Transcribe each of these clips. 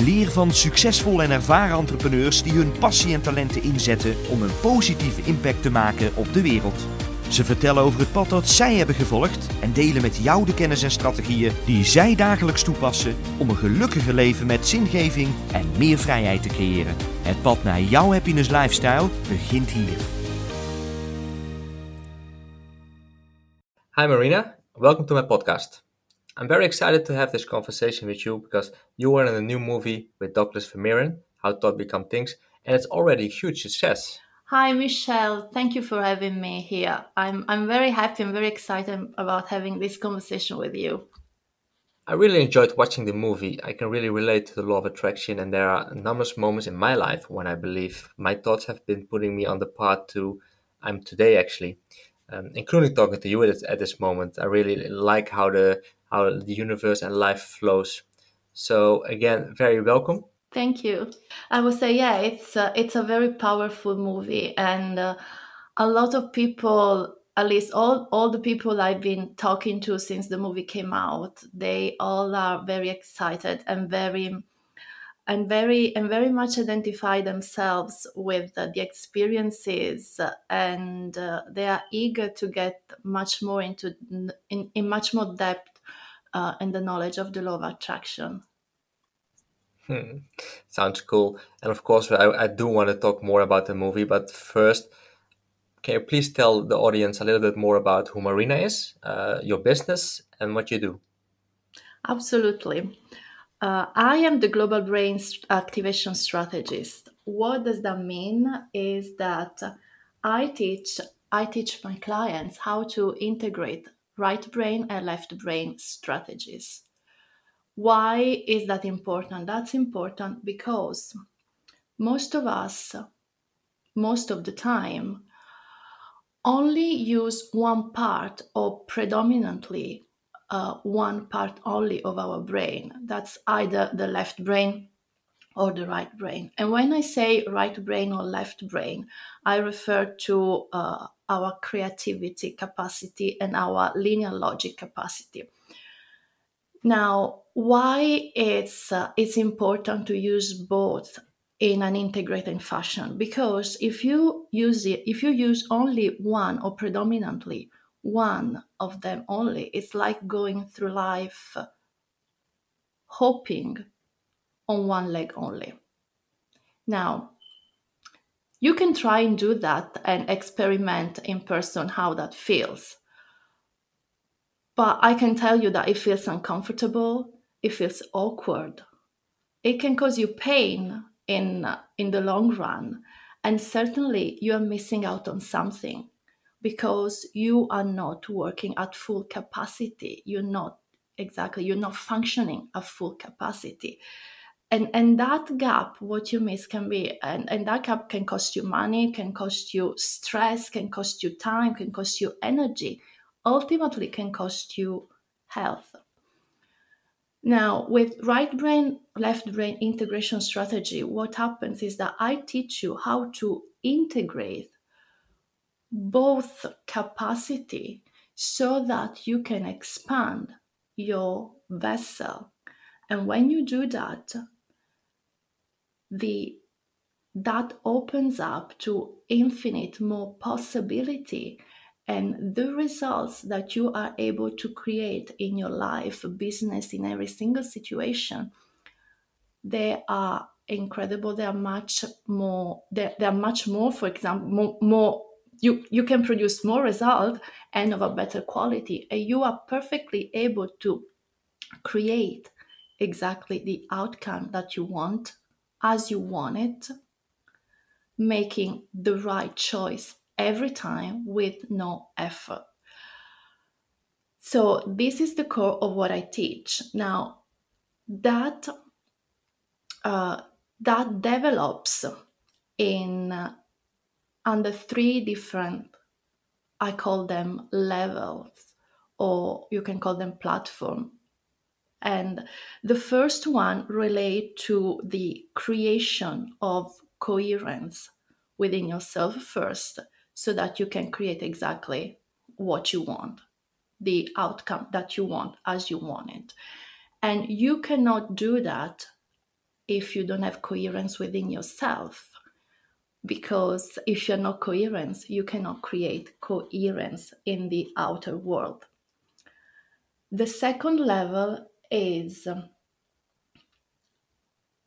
Leer van succesvolle en ervaren entrepreneurs die hun passie en talenten inzetten om een positieve impact te maken op de wereld. Ze vertellen over het pad dat zij hebben gevolgd en delen met jou de kennis en strategieën die zij dagelijks toepassen om een gelukkiger leven met zingeving en meer vrijheid te creëren. Het pad naar jouw happiness lifestyle begint hier. Hi Marina, welcome to my podcast. I'm very excited to have this conversation with you because you are in a new movie with Douglas Vermeeren, How Thought Become Things, and it's already a huge success. Hi, Michelle. Thank you for having me here. I'm, I'm very happy and very excited about having this conversation with you. I really enjoyed watching the movie. I can really relate to the law of attraction, and there are numerous moments in my life when I believe my thoughts have been putting me on the path to I'm today, actually. Um, including talking to you at, at this moment. I really like how the how the universe and life flows. So again, very welcome. Thank you. I would say, yeah, it's a, it's a very powerful movie, and uh, a lot of people, at least all all the people I've been talking to since the movie came out, they all are very excited and very and very and very much identify themselves with uh, the experiences and uh, they are eager to get much more into in, in much more depth uh, and the knowledge of the law of attraction. Hmm. Sounds cool. And of course, I, I do want to talk more about the movie, but first, can you please tell the audience a little bit more about who Marina is, uh, your business, and what you do? Absolutely. Uh, I am the global brain activation strategist. What does that mean? Is that I teach I teach my clients how to integrate right brain and left brain strategies. Why is that important? That's important because most of us, most of the time, only use one part or predominantly uh, one part only of our brain. That's either the left brain or the right brain. And when I say right brain or left brain, I refer to uh, our creativity capacity and our linear logic capacity. Now, why it's uh, it's important to use both in an integrated fashion? Because if you use it, if you use only one or predominantly one of them only, it's like going through life hoping on one leg only. Now, you can try and do that and experiment in person how that feels. But I can tell you that it feels uncomfortable, it feels awkward. It can cause you pain in in the long run and certainly you are missing out on something because you are not working at full capacity. You're not exactly you're not functioning at full capacity. And and that gap what you miss can be and, and that gap can cost you money can cost you stress can cost you time can cost you energy. Ultimately can cost you health. Now with right brain left brain integration strategy what happens is that i teach you how to integrate both capacity so that you can expand your vessel. And when you do that the that opens up to infinite more possibility and the results that you are able to create in your life business in every single situation they are incredible. They are much more they, they are much more for example more, more you you can produce more result and of a better quality and you are perfectly able to create exactly the outcome that you want as you want it, making the right choice every time with no effort. So, this is the core of what I teach. Now, that uh, that develops in under three different, I call them levels, or you can call them platform. And the first one relate to the creation of coherence within yourself first so that you can create exactly what you want, the outcome that you want as you want it. And you cannot do that if you don't have coherence within yourself. Because if you're not coherent, you cannot create coherence in the outer world. The second level is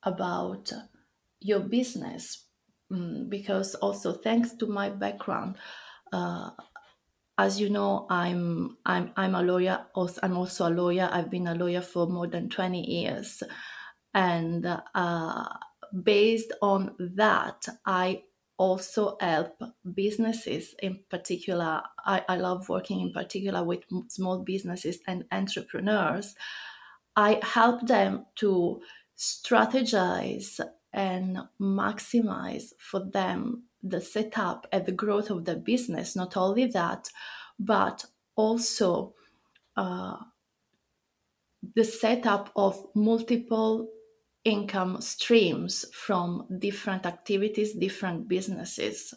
about your business mm, because also thanks to my background uh, as you know i'm i'm i'm a lawyer i'm also a lawyer i've been a lawyer for more than 20 years and uh, based on that i also help businesses in particular I, I love working in particular with small businesses and entrepreneurs i help them to strategize and maximize for them the setup and the growth of the business. Not only that, but also uh, the setup of multiple income streams from different activities, different businesses.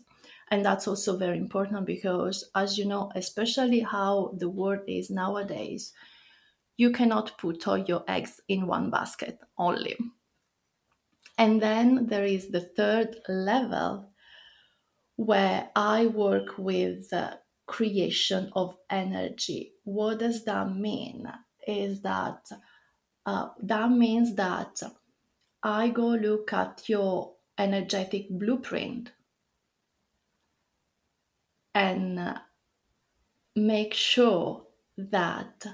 And that's also very important because, as you know, especially how the world is nowadays, you cannot put all your eggs in one basket only. And then there is the third level where I work with the creation of energy. What does that mean? Is that uh, that means that I go look at your energetic blueprint and uh, make sure that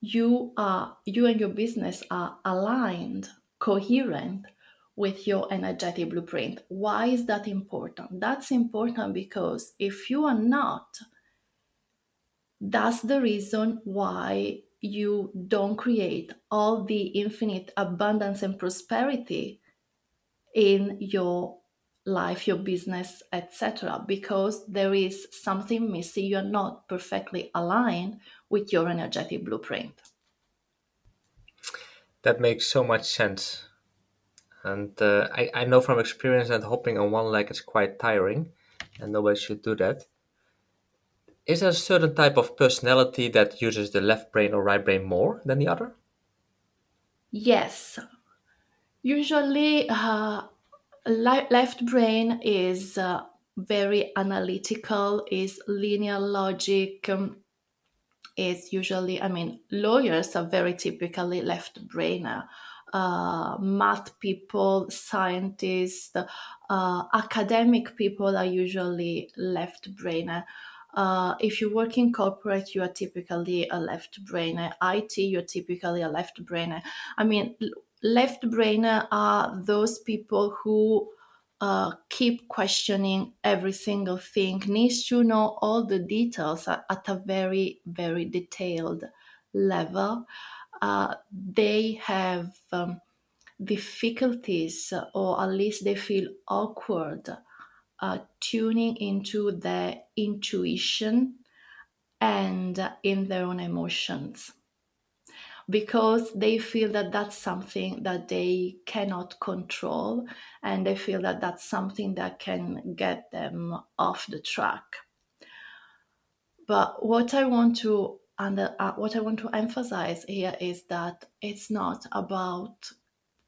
you are you and your business are aligned coherent with your energetic blueprint. Why is that important? That's important because if you are not that's the reason why you don't create all the infinite abundance and prosperity in your life, your business, etc. Because there is something missing. You're not perfectly aligned with your energetic blueprint. That makes so much sense. And uh, I, I know from experience that hopping on one leg is quite tiring, and nobody should do that. Is there a certain type of personality that uses the left brain or right brain more than the other? Yes. Usually, uh, left brain is uh, very analytical, is linear logic, um, is usually, I mean, lawyers are very typically left brainer. Uh, math people, scientists, uh, academic people are usually left brainer. Uh, if you work in corporate, you are typically a left brainer. IT, you're typically a left brainer. I mean, left brainer are those people who uh, keep questioning every single thing, needs to know all the details at, at a very, very detailed level. Uh, they have um, difficulties, or at least they feel awkward uh, tuning into their intuition and in their own emotions. Because they feel that that's something that they cannot control and they feel that that's something that can get them off the track. But what i want to and uh, what i want to emphasize here is that it's not about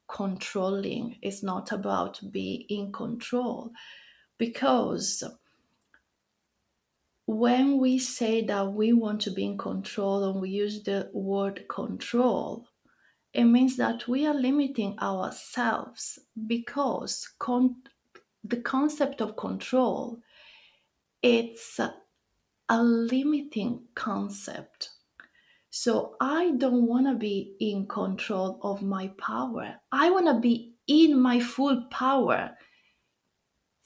controlling. It's not about being in control because when we say that we want to be in control and we use the word control, it means that we are limiting ourselves because con- the concept of control it's a, a limiting concept. So i don't want to be in control of my power. I want to be in my full power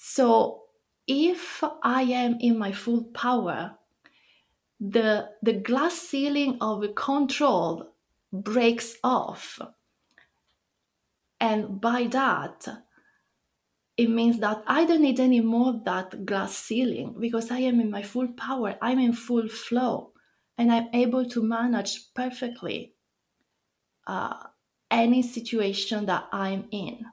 so if I am in my full power, the, the glass ceiling of control breaks off. And by that, it means that I don't need any more that glass ceiling because I am in my full power, I'm in full flow, and I'm able to manage perfectly uh, any situation that I'm in.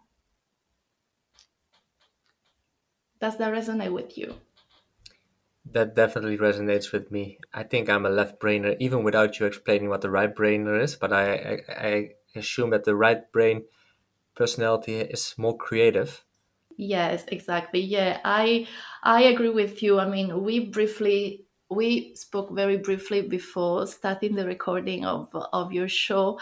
Does that resonate with you? That definitely resonates with me. I think I'm a left brainer, even without you explaining what the right brainer is. But I, I, I assume that the right brain personality is more creative. Yes, exactly. Yeah, I I agree with you. I mean, we briefly we spoke very briefly before starting the recording of of your show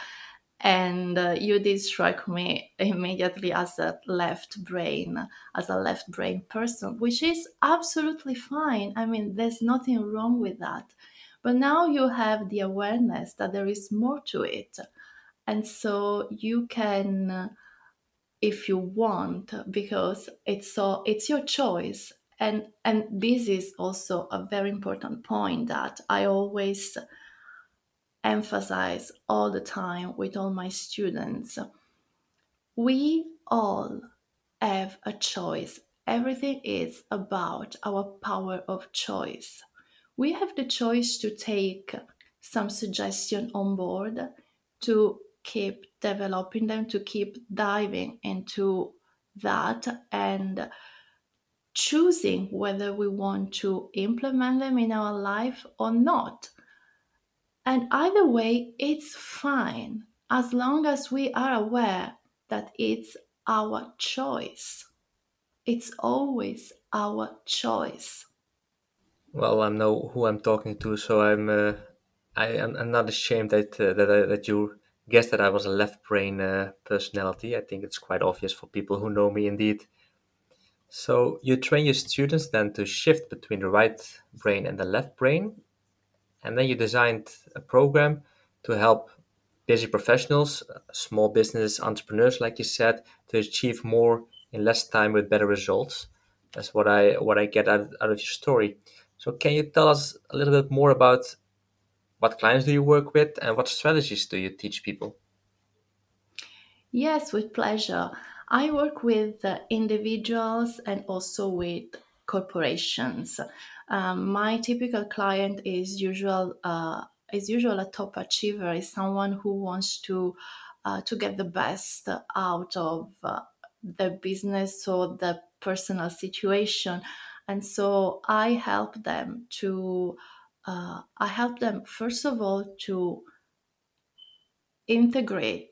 and uh, you did strike me immediately as a left brain as a left brain person which is absolutely fine. I mean there's nothing wrong with that. But now you have the awareness that there is more to it. And so you can if you want because it's so it's your choice. And and this is also a very important point that i always emphasize all the time with all my students. We all have a choice. Everything is about our power of choice. We have the choice to take some suggestion on board, to keep developing them, to keep diving into that and choosing whether we want to implement them in our life or not. And either way, it's fine as long as we are aware that it's our choice. It's always our choice. Well, I know who I'm talking to, so I'm uh, I am I'm not ashamed that uh, that that you guessed that I was a left brain uh, personality. I think it's quite obvious for people who know me, indeed. So you train your students then to shift between the right brain and the left brain, and then you designed a program to help busy professionals, small business entrepreneurs, like you said, to achieve more in less time with better results. That's what I what I get out, out of your story. So can you tell us a little bit more about what clients do you work with and what strategies do you teach people? Yes, with pleasure. I work with uh, individuals and also with corporations. Um, my typical client is usual uh, is usual a top achiever, is someone who wants to uh, to get the best out of uh, the business or the personal situation, and so I help them to uh, I help them first of all to integrate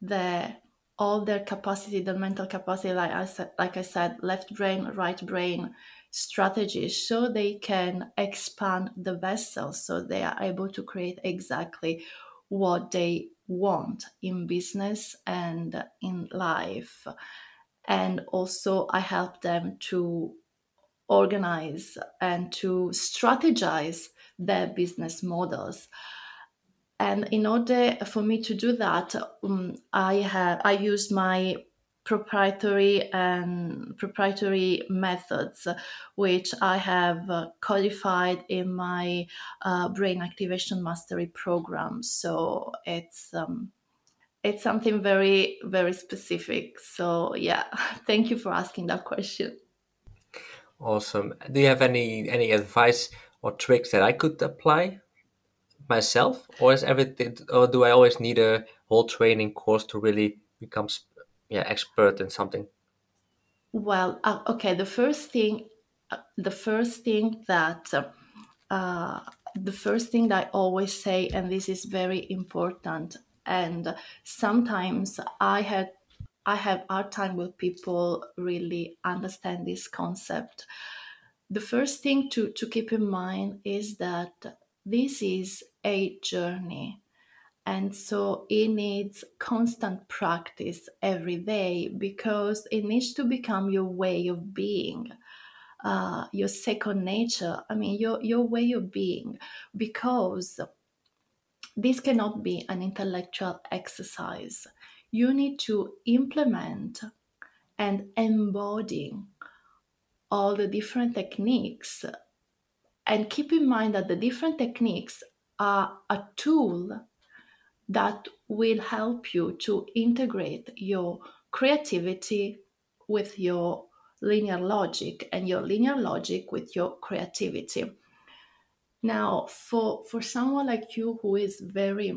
the all their capacity, the mental capacity, like I said, like I said, left brain, right brain strategies, so they can expand the vessel, so they are able to create exactly what they want in business and in life. And also, I help them to organize and to strategize their business models and in order for me to do that um, i have i use my proprietary and proprietary methods which i have uh, codified in my uh, brain activation mastery program. So it's um, it's something very very specific. So yeah thank you for asking that question. Awesome. Do you have any any advice or tricks that i could apply myself, or is everything, or do I always need a whole training course to really become, yeah, expert in something? Well, uh, okay. The first thing, uh, the first thing that, uh, the first thing that I always say, and this is very important, and sometimes I had, I have hard time with people really understand this concept. The first thing to to keep in mind is that this is a journey. And so it needs constant practice every day because it needs to become your way of being, uh, your second nature. I mean, your, your way of being, because this cannot be an intellectual exercise. You need to implement and embody all the different techniques and keep in mind that the different techniques are a tool that will help you to integrate your creativity with your linear logic and your linear logic with your creativity. Now, for for someone like you who is very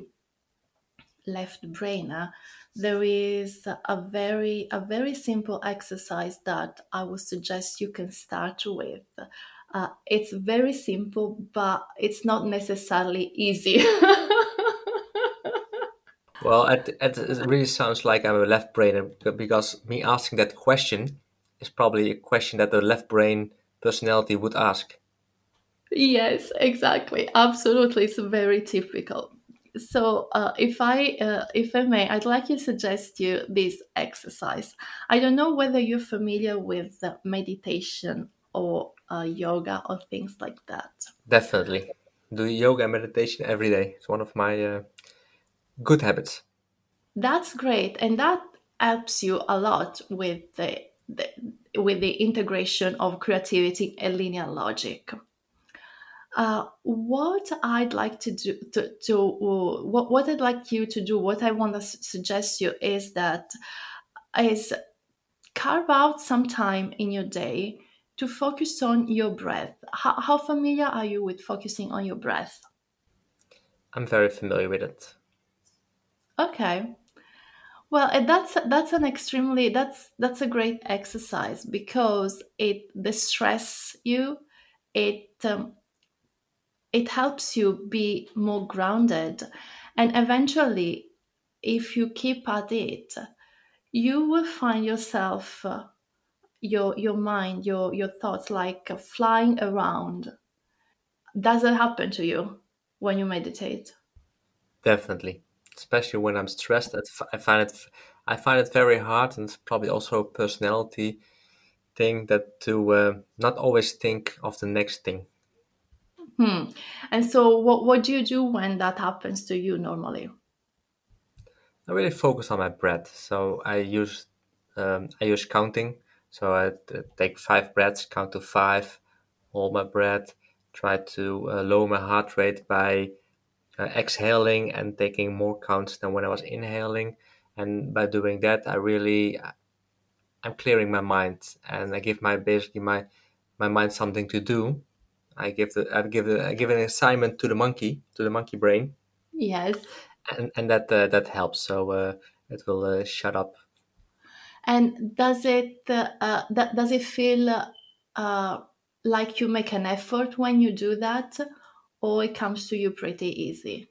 left brainer, there is a very a very simple exercise that I would suggest you can start with. Uh, it's very simple, but it's not necessarily easy. well, it, it, really sounds like I'm a left brainer because me asking that question is probably a question that the left brain personality would ask. Yes, exactly. Absolutely. It's very typical so uh, if I uh, if I may, I'd like to suggest you this exercise. I don't know whether you're familiar with meditation or uh, yoga or things like that. Definitely, do yoga and meditation every day. It's one of my uh, good habits. That's great, and that helps you a lot with the, the with the integration of creativity and linear logic. Uh, what I'd like to do to, to uh, what, what I'd like you to do, what I want to suggest you is that is carve out some time in your day to focus on your breath. How, how familiar are you with focusing on your breath? I'm very familiar with it. Okay. Well, that's that's an extremely that's that's a great exercise because it distress you. It um, it helps you be more grounded. And eventually, if you keep at it, you will find yourself, uh, your, your mind, your, your thoughts like uh, flying around. Does it happen to you when you meditate? Definitely, especially when I'm stressed. I find it, I find it very hard, and probably also a personality thing that to uh, not always think of the next thing Hmm. And so, what what do you do when that happens to you normally? I really focus on my breath. So I use um, I use counting. So I take five breaths, count to five, hold my breath, try to uh, lower my heart rate by uh, exhaling and taking more counts than when I was inhaling. And by doing that, I really I'm clearing my mind and I give my basically my my mind something to do I give the I give the, I give an assignment to the monkey to the monkey brain. Yes. And and that uh, that helps. So uh, it will uh, shut up. And does it uh, uh does it feel uh, like you make an effort when you do that, or it comes to you pretty easy,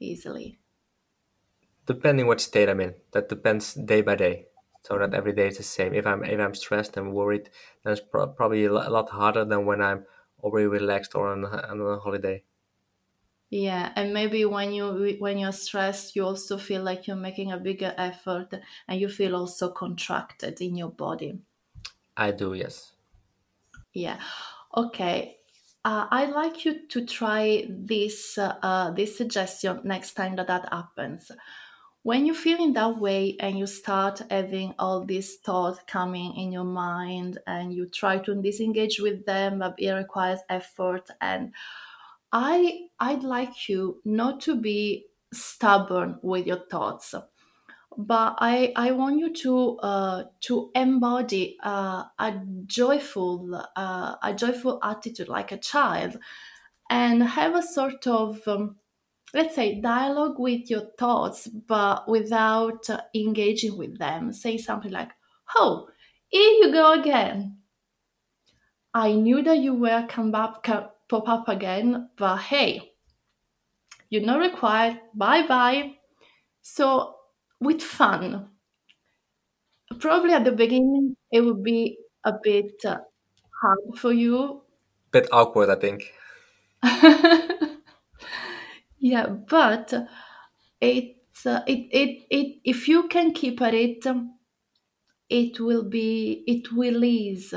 easily? Depending what state I'm in, that depends day by day. So not every day is the same. If I'm if I'm stressed and worried, then it's pro- probably a lot harder than when I'm already relaxed or on, on a holiday yeah and maybe when you when you're stressed you also feel like you're making a bigger effort and you feel also contracted in your body. I do yes. Yeah. Okay uh, i'd like you to try this uh, this suggestion next time that that happens. When you feel in that way and you start having all these thoughts coming in your mind and you try to disengage with them but it requires effort and i i'd like you not to be stubborn with your thoughts but i i want you to uh, to embody uh, a joyful uh, a joyful attitude like a child and have a sort of um, let's say dialogue with your thoughts but without engaging with them. Say something like oh here you go again. I knew that you were come up come, pop up again but hey you're not required. Bye bye. So with fun probably at the beginning it would be a bit uh, hard for you. Bit awkward i think. Yeah, but it's uh, it, it it if you can keep at it, it will be it will ease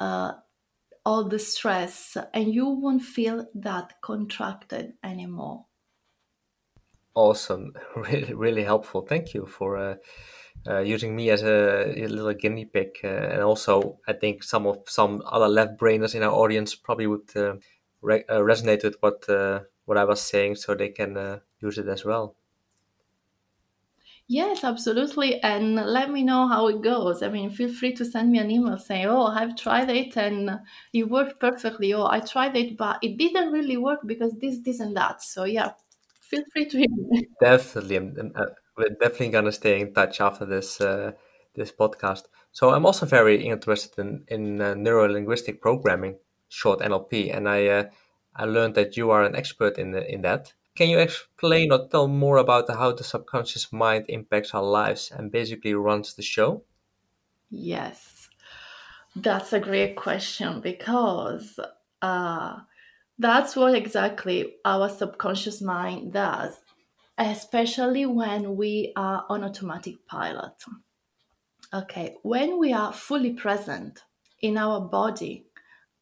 uh, all the stress, and you won't feel that contracted anymore. Awesome, really really helpful. Thank you for. Uh, uh, using me as a, a little guinea pig, uh, and also I think some of some other left brainers in our audience probably would uh, re- uh, resonate with what uh, what I was saying, so they can use it as well. Yes, absolutely. And let me know how it goes. I mean, feel free to send me an email saying, Oh, I've tried it and it worked perfectly. Oh, I tried it, but it didn't really work because this, this, and that. So, yeah, feel free to me. Definitely. I'm, uh, we're definitely going to stay in touch after this. Uh, this podcast. So I'm also very interested in in uh, neuro linguistic programming, short NLP, and I uh, I learned that you are an expert in in that. Can you explain or tell more about how the subconscious mind impacts our lives and basically runs the show? Yes, that's a great question because uh, that's what exactly our subconscious mind does, especially when we are on automatic pilot. Okay, when we are fully present in our body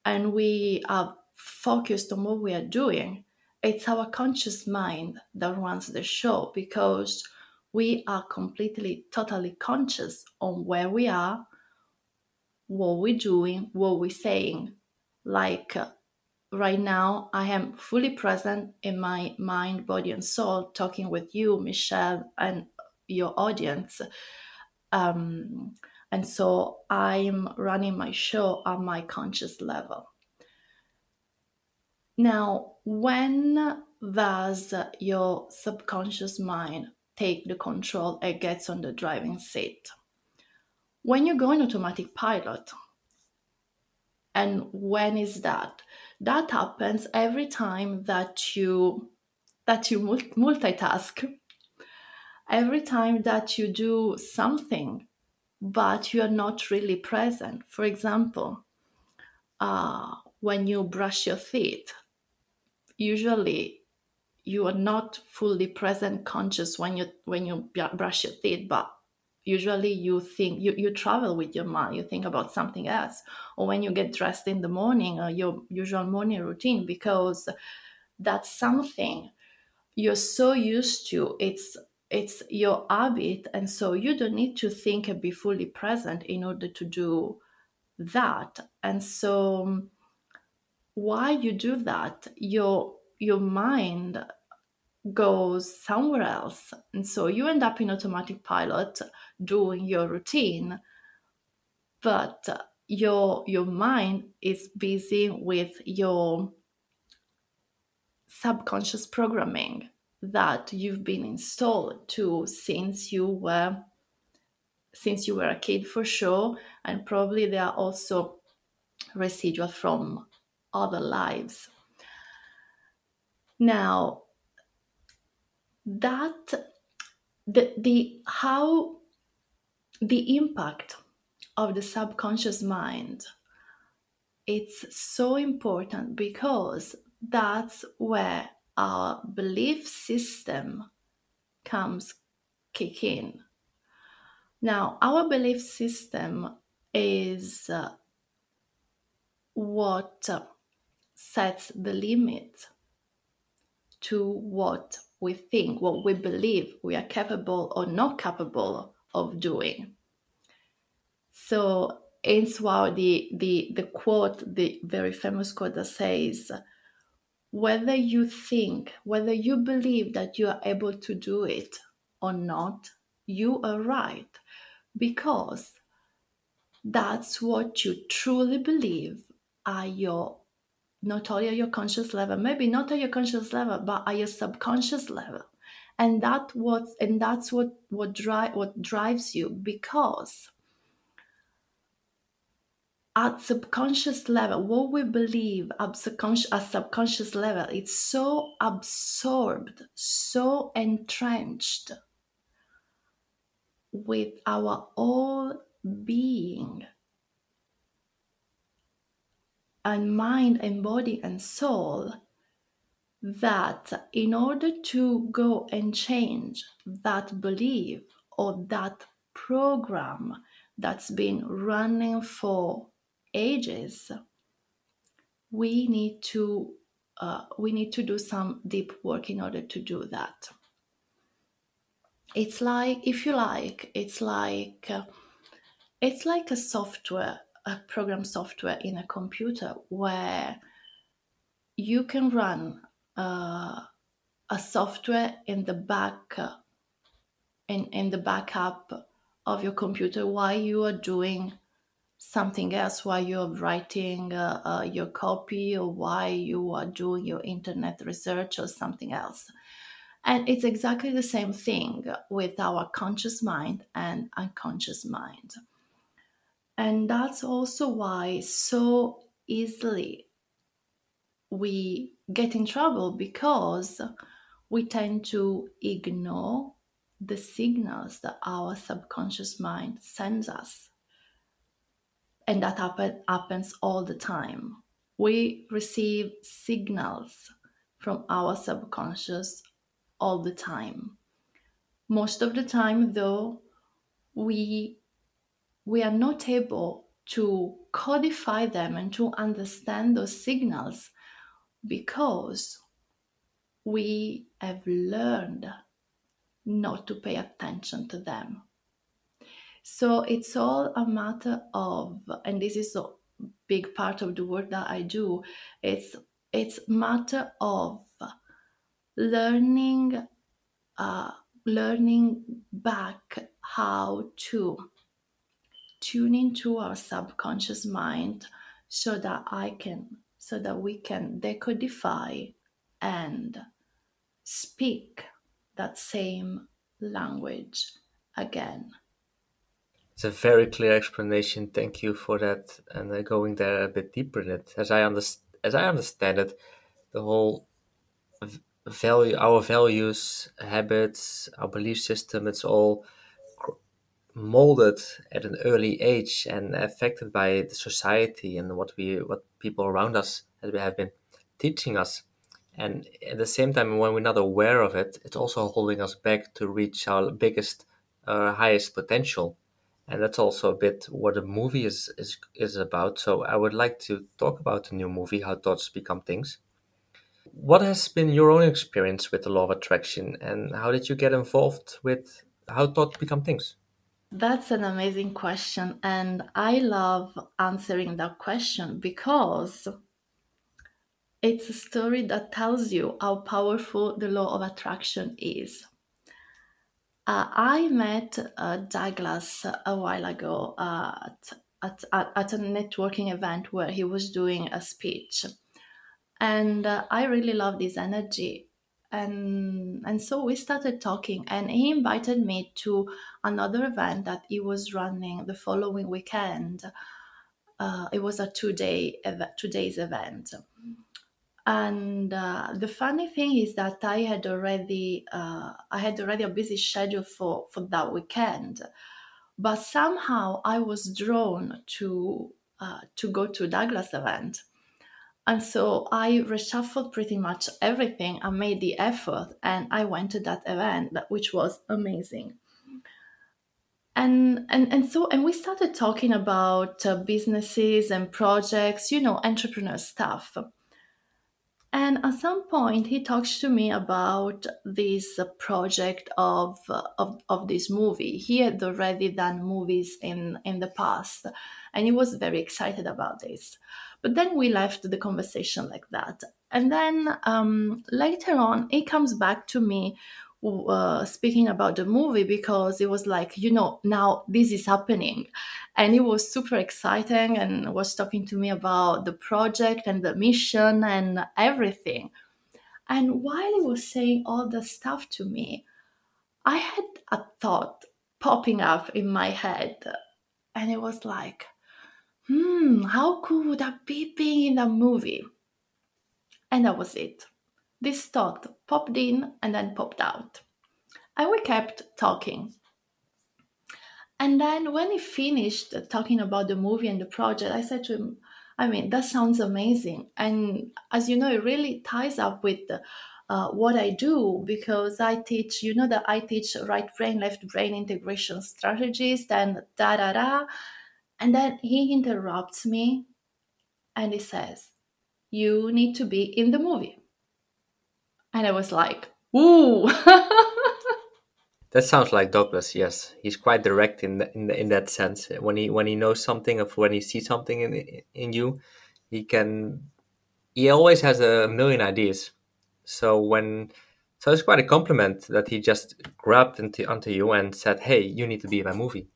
and we are focused on what we are doing, it's our conscious mind that runs the show because we are completely, totally conscious on where we are, what we're doing, what we're saying. Like uh, right now, I am fully present in my mind, body, and soul, talking with you, Michelle, and your audience. Um, and so I'm running my show on my conscious level. Now, when does your subconscious mind take the control and gets on the driving seat? When you go in automatic pilot. And when is that? That happens every time that you that you multitask every time that you do something but you are not really present for example uh, when you brush your teeth usually you are not fully present conscious when you when you brush your teeth but usually you think you, you travel with your mind you think about something else. Or when you get dressed in the morning or your usual morning routine because that's something you're so used to. It's it's your habit and so you don't need to think and be fully present in order to do that. And so um, why you do that your your mind goes somewhere else. And so you end up in automatic pilot doing your routine but your your mind is busy with your subconscious programming that you've been installed to since you were since you were a kid for sure. And probably there are also residual from other lives now that the, the how the impact of the subconscious mind it's so important because that's where our belief system comes kick in. Now, our belief system is uh, what uh, sets the limit to what we think, what we believe we are capable or not capable of doing. So, it's why the, the, the quote, the very famous quote that says, whether you think, whether you believe that you are able to do it or not, you are right because that's what you truly believe are your not only at your conscious level, maybe not at your conscious level, but at your subconscious level. And that what and that's what what drive what drives you because at subconscious level, what we believe at subconscious, at subconscious level, it's so absorbed, so entrenched with our whole being and mind and body and soul that in order to go and change that belief or that program that's been running for ages, we need to uh, we need to do some deep work in order to do that. It's like, if you like, it's like uh, it's like a software, a program software in a computer where you can run uh, a software in the back in, in the backup of your computer while you are doing something else while you're writing uh, uh, your copy or while you are doing your internet research or something else. And it's exactly the same thing with our conscious mind and unconscious mind. And that's also why so easily we get in trouble because we tend to ignore the signals that our subconscious mind sends us and that happen, happens all the time. We receive signals from our subconscious all the time. Most of the time, though, we we are not able to codify them and to understand those signals because we have learned not to pay attention to them. So it's all a matter of, and this is a big part of the work that I do. It's it's matter of learning, uh, learning back how to tune into our subconscious mind, so that I can, so that we can decodify and speak that same language again. It's a very clear explanation. Thank you for that, and uh, going there a bit deeper in it. As I understand, as I understand it, the whole value, our values, habits, our belief system, it's all molded at an early age and affected by the society and what we, what people around us that we have been teaching us. And at the same time, when we're not aware of it, it's also holding us back to reach our biggest, uh, highest potential and that's also a bit what a movie is, is is about. So I would like to talk about the new movie, How Thoughts Become Things. What has been your own experience with the law of attraction, and how did you get involved with how thoughts become things? That's an amazing question, and I love answering that question because it's a story that tells you how powerful the law of attraction is. Uh, I met uh, Douglas a while ago uh, at, at, at, a networking event where he was doing a speech. And uh, I really love his energy. And, and so we started talking, and he invited me to another event that he was running the following weekend. Uh, it was a two day two days event. And uh, the funny thing is that I had already uh, I had already a busy schedule for for that weekend, but somehow I was drawn to uh, to go to Douglas event, and so I reshuffled pretty much everything. I made the effort, and I went to that event, which was amazing. And, and and so and we started talking about uh, businesses and projects, you know, entrepreneur stuff and at some point, he talks to me about this project of, of, of this movie. He had already done movies in, in the past, and he was very excited about this. But then we left the conversation like that. And then um, later on, he comes back to me uh, speaking about the movie because it was like, you know, now this is happening. And it was super exciting and was talking to me about the project and the mission and everything. And while he was saying all the stuff to me, I had a thought popping up in my head. And it was like, hmm, how cool would that be being in a movie? And that was it. This thought popped in and then popped out. And we kept talking. And then when he finished talking about the movie and the project, I said to him, I mean, that sounds amazing. And as you know, it really ties up with uh, what I do because I teach, you know, that I teach right brain, left brain integration strategies, then da da da. And then he interrupts me and he says, You need to be in the movie. And I was like, Ooh. that sounds like Douglas. Yes, he's quite direct in the, in the, in that sense. When he when he knows something, of when he sees something in in you, he can. He always has a million ideas. So when So it's quite a compliment that he just grabbed into onto you and said, "Hey, you need to be in my movie."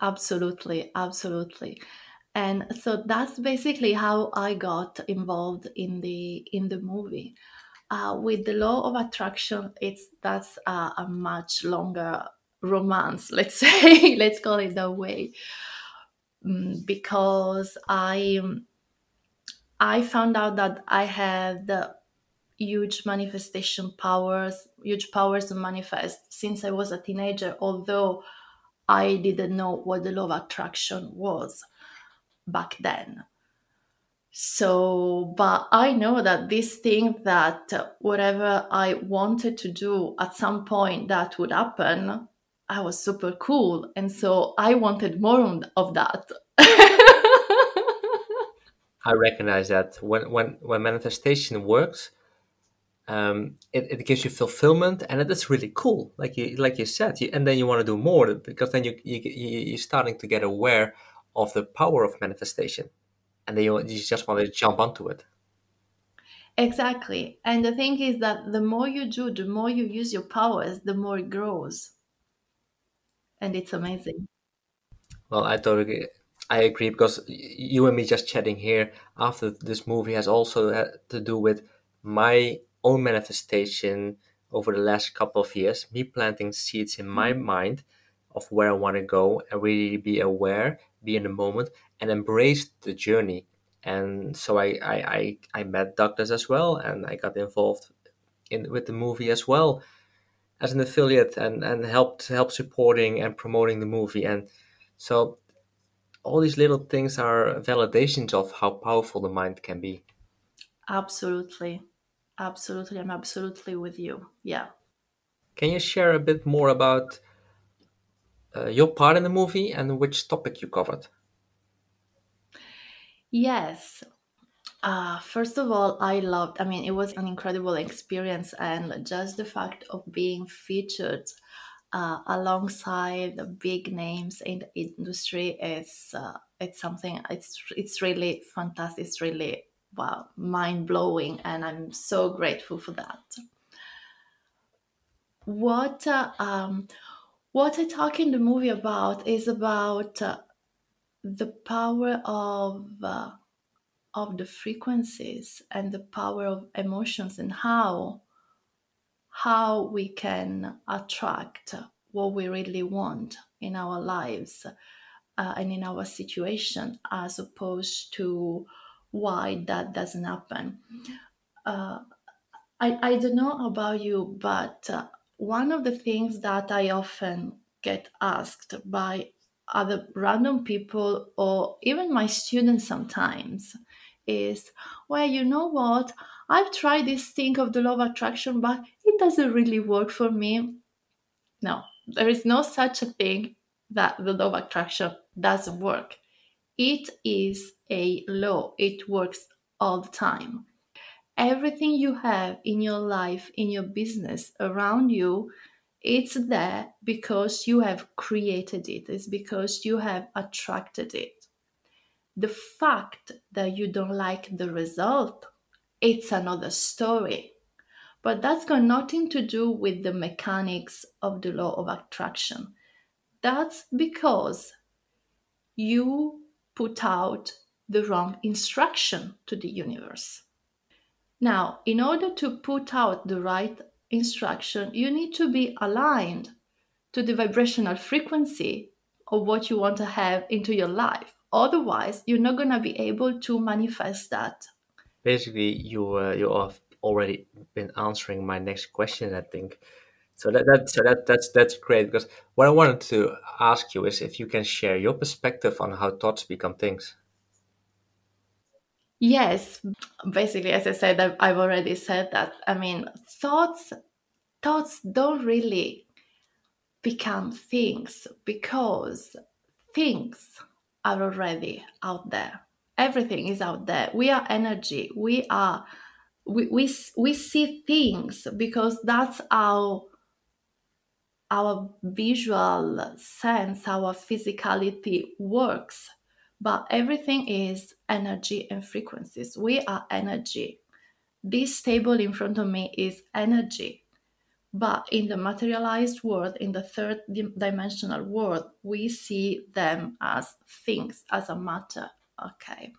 Absolutely, absolutely. And so that's basically how I got involved in the in the movie. Uh, with the law of attraction, it's that's a, much longer romance. Let's say, let's call it that way, mm, because I I found out that I had huge manifestation powers, huge powers to manifest since I was a teenager, although I didn't know what the law of attraction was back then. So, but I know that this thing that whatever I wanted to do at some point that would happen, I was super cool. And so I wanted more of that. I recognize that when, when, when manifestation works, um, it, it gives you fulfillment and it is really cool like you like you said you, and then you want to do more because then you, you, you're starting to get aware of the power of manifestation and then you, you just want to jump onto it. Exactly and the thing is that the more you do the more you use your powers the more it grows. And it's amazing. Well i totally i agree because you and me just chatting here after this movie has also had to do with my own manifestation over the last couple of years, me planting seeds in my mm-hmm. mind of where I want to go and really be aware, be in the moment, and embrace the journey. And so I, I, I, I met doctors as well, and I got involved in with the movie as well as an affiliate and, and helped help supporting and promoting the movie. And so all these little things are validations of how powerful the mind can be. Absolutely. Absolutely, I'm absolutely with you. Yeah. Can you share a bit more about uh, your part in the movie and which topic you covered? Yes. Uh, first of all, I loved, I mean, it was an incredible experience, and just the fact of being featured uh, alongside the big names in the industry is uh, it's something it's it's really fantastic. It's really wow, mind blowing, and I'm so grateful for that. What uh, um, what I talk in the movie about is about uh, the power of uh, of the frequencies and the power of emotions and how how we can attract what we really want in our lives uh, and in our situation as opposed to why that doesn't happen. Uh, I, I don't know about you, but uh, one of the things that I often get asked by other random people or even my students sometimes is, well, you know what? I've tried this thing of the law of attraction, but it doesn't really work for me. No, there is no such a thing that the law of attraction doesn't work. It is a law, it works all the time. Everything you have in your life, in your business, around you, it's there because you have created it, it's because you have attracted it. The fact that you don't like the result, it's another story. But that's got nothing to do with the mechanics of the law of attraction. That's because you put out the wrong instruction to the universe. Now, in order to put out the right instruction, you need to be aligned to the vibrational frequency of what you want to have into your life. Otherwise, you're not going to be able to manifest that. Basically, you uh, you have already been answering my next question. I think so that, that so that that's that's great because what I wanted to ask you is if you can share your perspective on how thoughts become things. Yes, basically, as I said, I've, already said that. I mean, thoughts thoughts don't really become things because things are already out there. Everything is out there. We are energy. We are we we, we see things because that's how our visual sense, our physicality works. But everything is energy and frequencies. We are energy. This table in front of me is energy. But in the materialized world, in the third dimensional world, we see them as things, as a matter. Okay.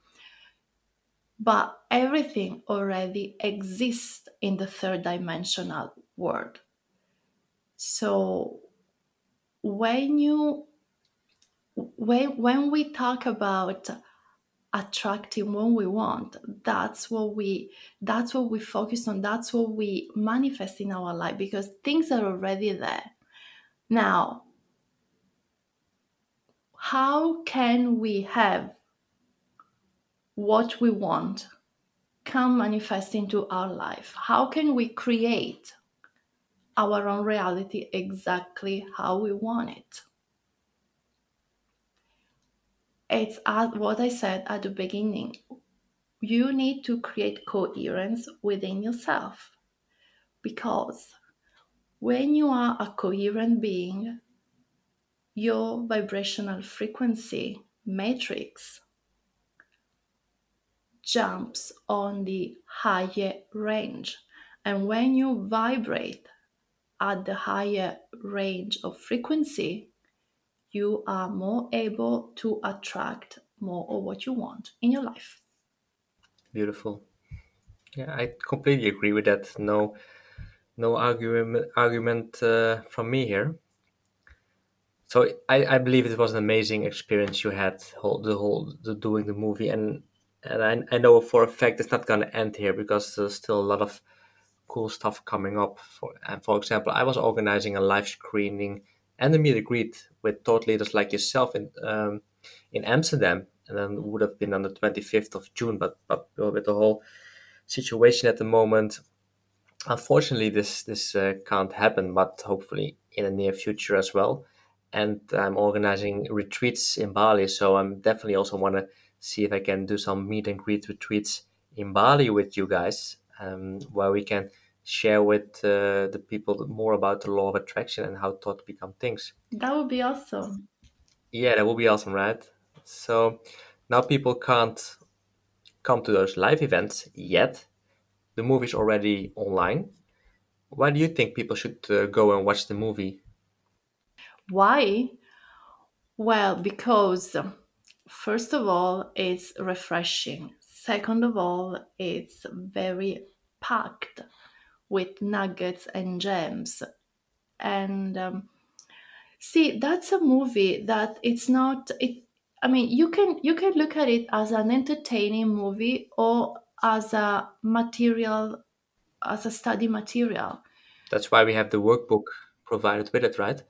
But everything already exists in the third dimensional world. So when you when when we talk about attracting what we want that's what we that's what we focus on. That's what we manifest in our life because things are already there. Now how can we have what we want come manifest into our life? How can we create our own reality exactly how we want it it's what I said at the beginning. You need to create coherence within yourself because when you are a coherent being, your vibrational frequency matrix jumps on the higher range. And when you vibrate at the higher range of frequency, you are more able to attract more of what you want in your life. Beautiful. Yeah, I completely agree with that. No, no argument argument uh, from me here. So I, I believe it was an amazing experience you had whole, the whole the, doing the movie and and I, I know for a fact it's not going to end here because there's still a lot of cool stuff coming up. For and for example, I was organizing a live screening and a meet and greet with thought leaders like yourself in um, in Amsterdam, and then would have been on the 25th of June. But but with the whole situation at the moment, unfortunately, this this uh, can't happen. But hopefully in the near future as well. And I'm organizing retreats in Bali, so I'm definitely also want to see if I can do some meet and greet retreats in Bali with you guys, um, where we can share with uh, the people more about the law of attraction and how thoughts become things. That would be awesome. Yeah, that would be awesome, right? So now people can't come to those live events yet. The movie's already online. Why do you think people should uh, go and watch the movie? Why? Well, because first of all, it's refreshing. Second of all, it's very packed with nuggets and gems. And um, see, that's a movie that it's not it. I mean, you can you can look at it as an entertaining movie or as a material, as a study material. That's why we have the workbook provided with it, right?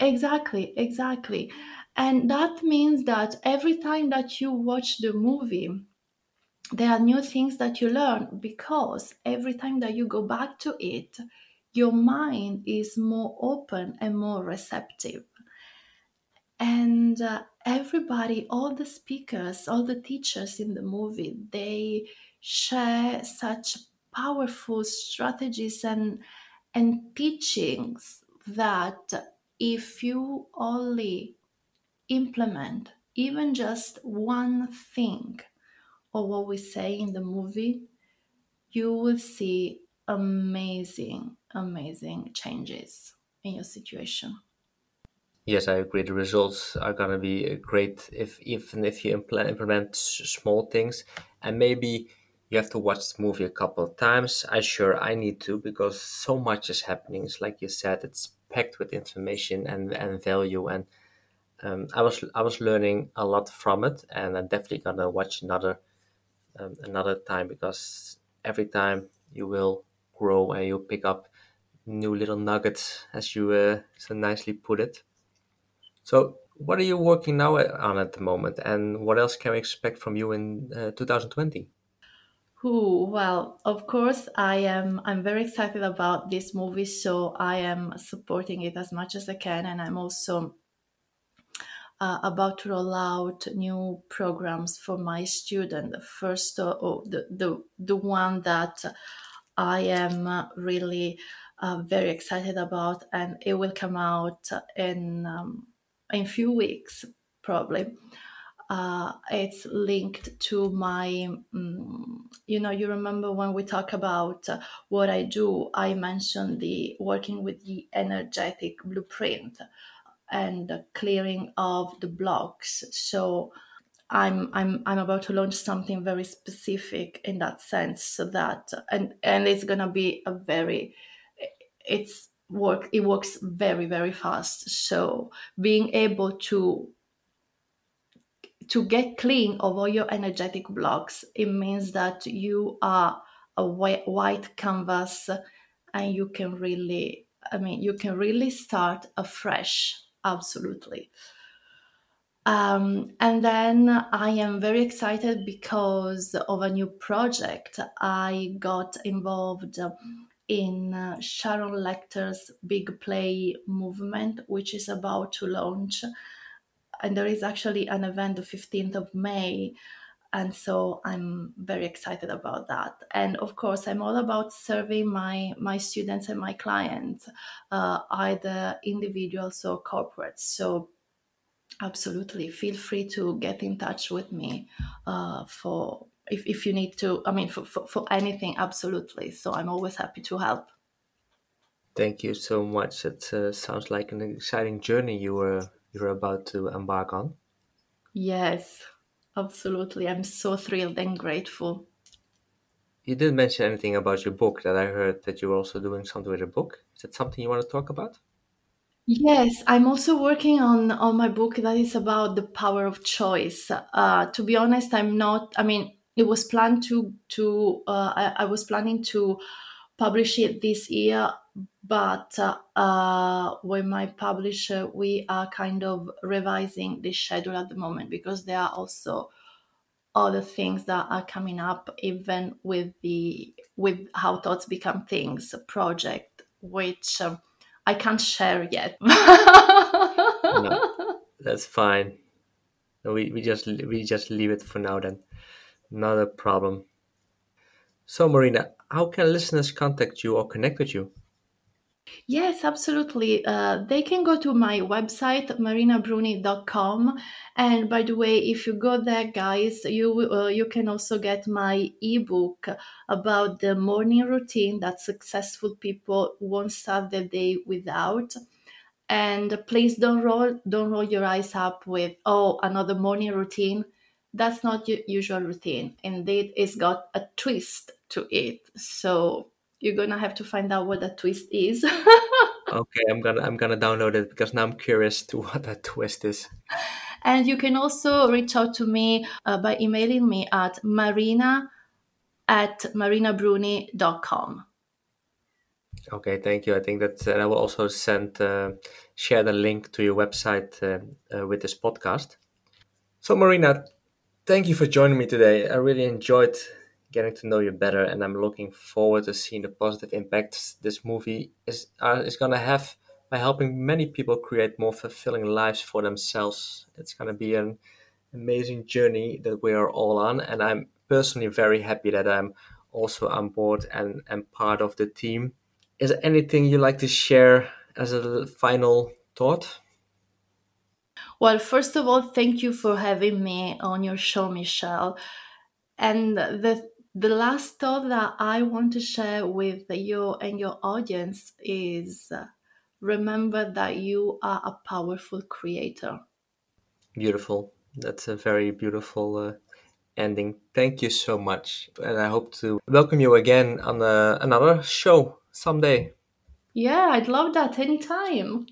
Exactly, exactly. And that means that every time that you watch the movie, there are new things that you learn because every time that you go back to it, your mind is more open and more receptive. And uh, everybody, all the speakers, all the teachers in the movie, they share such powerful strategies and and teachings that if you only implement even just one thing or what we say in the movie, you will see amazing, amazing changes in your situation. Yes, I agree. The results are gonna be great if even if you implement small things, and maybe you have to watch the movie a couple of times. I sure I need to because so much is happening. It's like you said, it's packed with information and and value, and um, I was I was learning a lot from it, and I'm definitely gonna watch another um, another time because every time you will grow and you'll pick up new little nuggets as you uh, so nicely put it so what are you working now on at the moment and what else can we expect from you in uh, 2020 Ooh, well, of course, I am. I'm very excited about this movie, so I am supporting it as much as I can, and I'm also uh, about to roll out new programs for my student. The first, uh, oh, the, the, the one that I am uh, really uh, very excited about, and it will come out in um, in few weeks probably. uh, it's linked to my um, you know you remember when we talk about uh, what i do i mentioned the working with the energetic blueprint and the clearing of the blocks so i'm i'm i'm about to launch something very specific in that sense so that and and it's to be a very it's work it works very very fast so being able to to get clean of all your energetic blocks, it means that you are a white, white canvas and you can really, I mean, you can really start afresh. Absolutely. Um, and then I am very excited because of a new project. I got involved in uh, Sharon Lechter's Big Play movement, which is about to launch and there is actually an event the 15th of May. And so I'm very excited about that. And of course, I'm all about serving my, my students and my clients, uh, either individuals or corporates. So absolutely feel free to get in touch with me uh, for if, if you need to i mean for, for, for anything absolutely so i'm always happy to help thank you so much it uh, sounds like an exciting journey you were you're about to embark on? Yes, absolutely. I'm so thrilled and grateful. You didn't mention anything about your book that I heard that you were also doing something with a book. Is that something you want to talk about? Yes, I'm also working on on my book that is about the power of choice. Uh, to be honest, I'm not. I mean, it was planned to to. Uh, I, I was planning to publish it this year, but uh, with my publisher, we are kind of revising the schedule at the moment because there are also other things that are coming up, even with the with how thoughts become things project, which um, I can't share yet. no, that's fine. We we just we just leave it for now then. Not a problem. So, Marina, how can listeners contact you or connect with you? Yes, absolutely. Uh, they can go to my website, marinabruni.com. And by the way, if you go there, guys, you uh, you can also get my ebook about the morning routine that successful people won't start their day without. And please don't roll don't roll your eyes up with oh another morning routine. That's not your usual routine. Indeed, it's got a twist to it. So you're gonna have to find out what that twist is. okay, I'm gonna I'm gonna download it because now I'm curious to what that twist is. And you can also reach out to me uh, by emailing me at marina at marinabruni.com. Okay, thank you. I think that uh, I will also send uh, share the link to your website uh, uh, with this podcast. So, Marina, thank you for joining me today. I really enjoyed getting to know you better, and I'm looking forward to seeing the positive impacts this movie is uh, is gonna have by helping many people create more fulfilling lives for themselves. It's gonna be an amazing journey that we are all on, and I'm personally very happy that I'm also on board and and part of the team. Is there anything you'd like to share as a final thought? Well, first of all, thank you for having me on your show, Michelle. And the the last thought that I want to share with you and your audience is uh, remember that you are a powerful creator. Beautiful. That's a very beautiful uh, ending. Thank you so much. And I hope to welcome you again on uh, another show someday. Yeah, I'd love that anytime.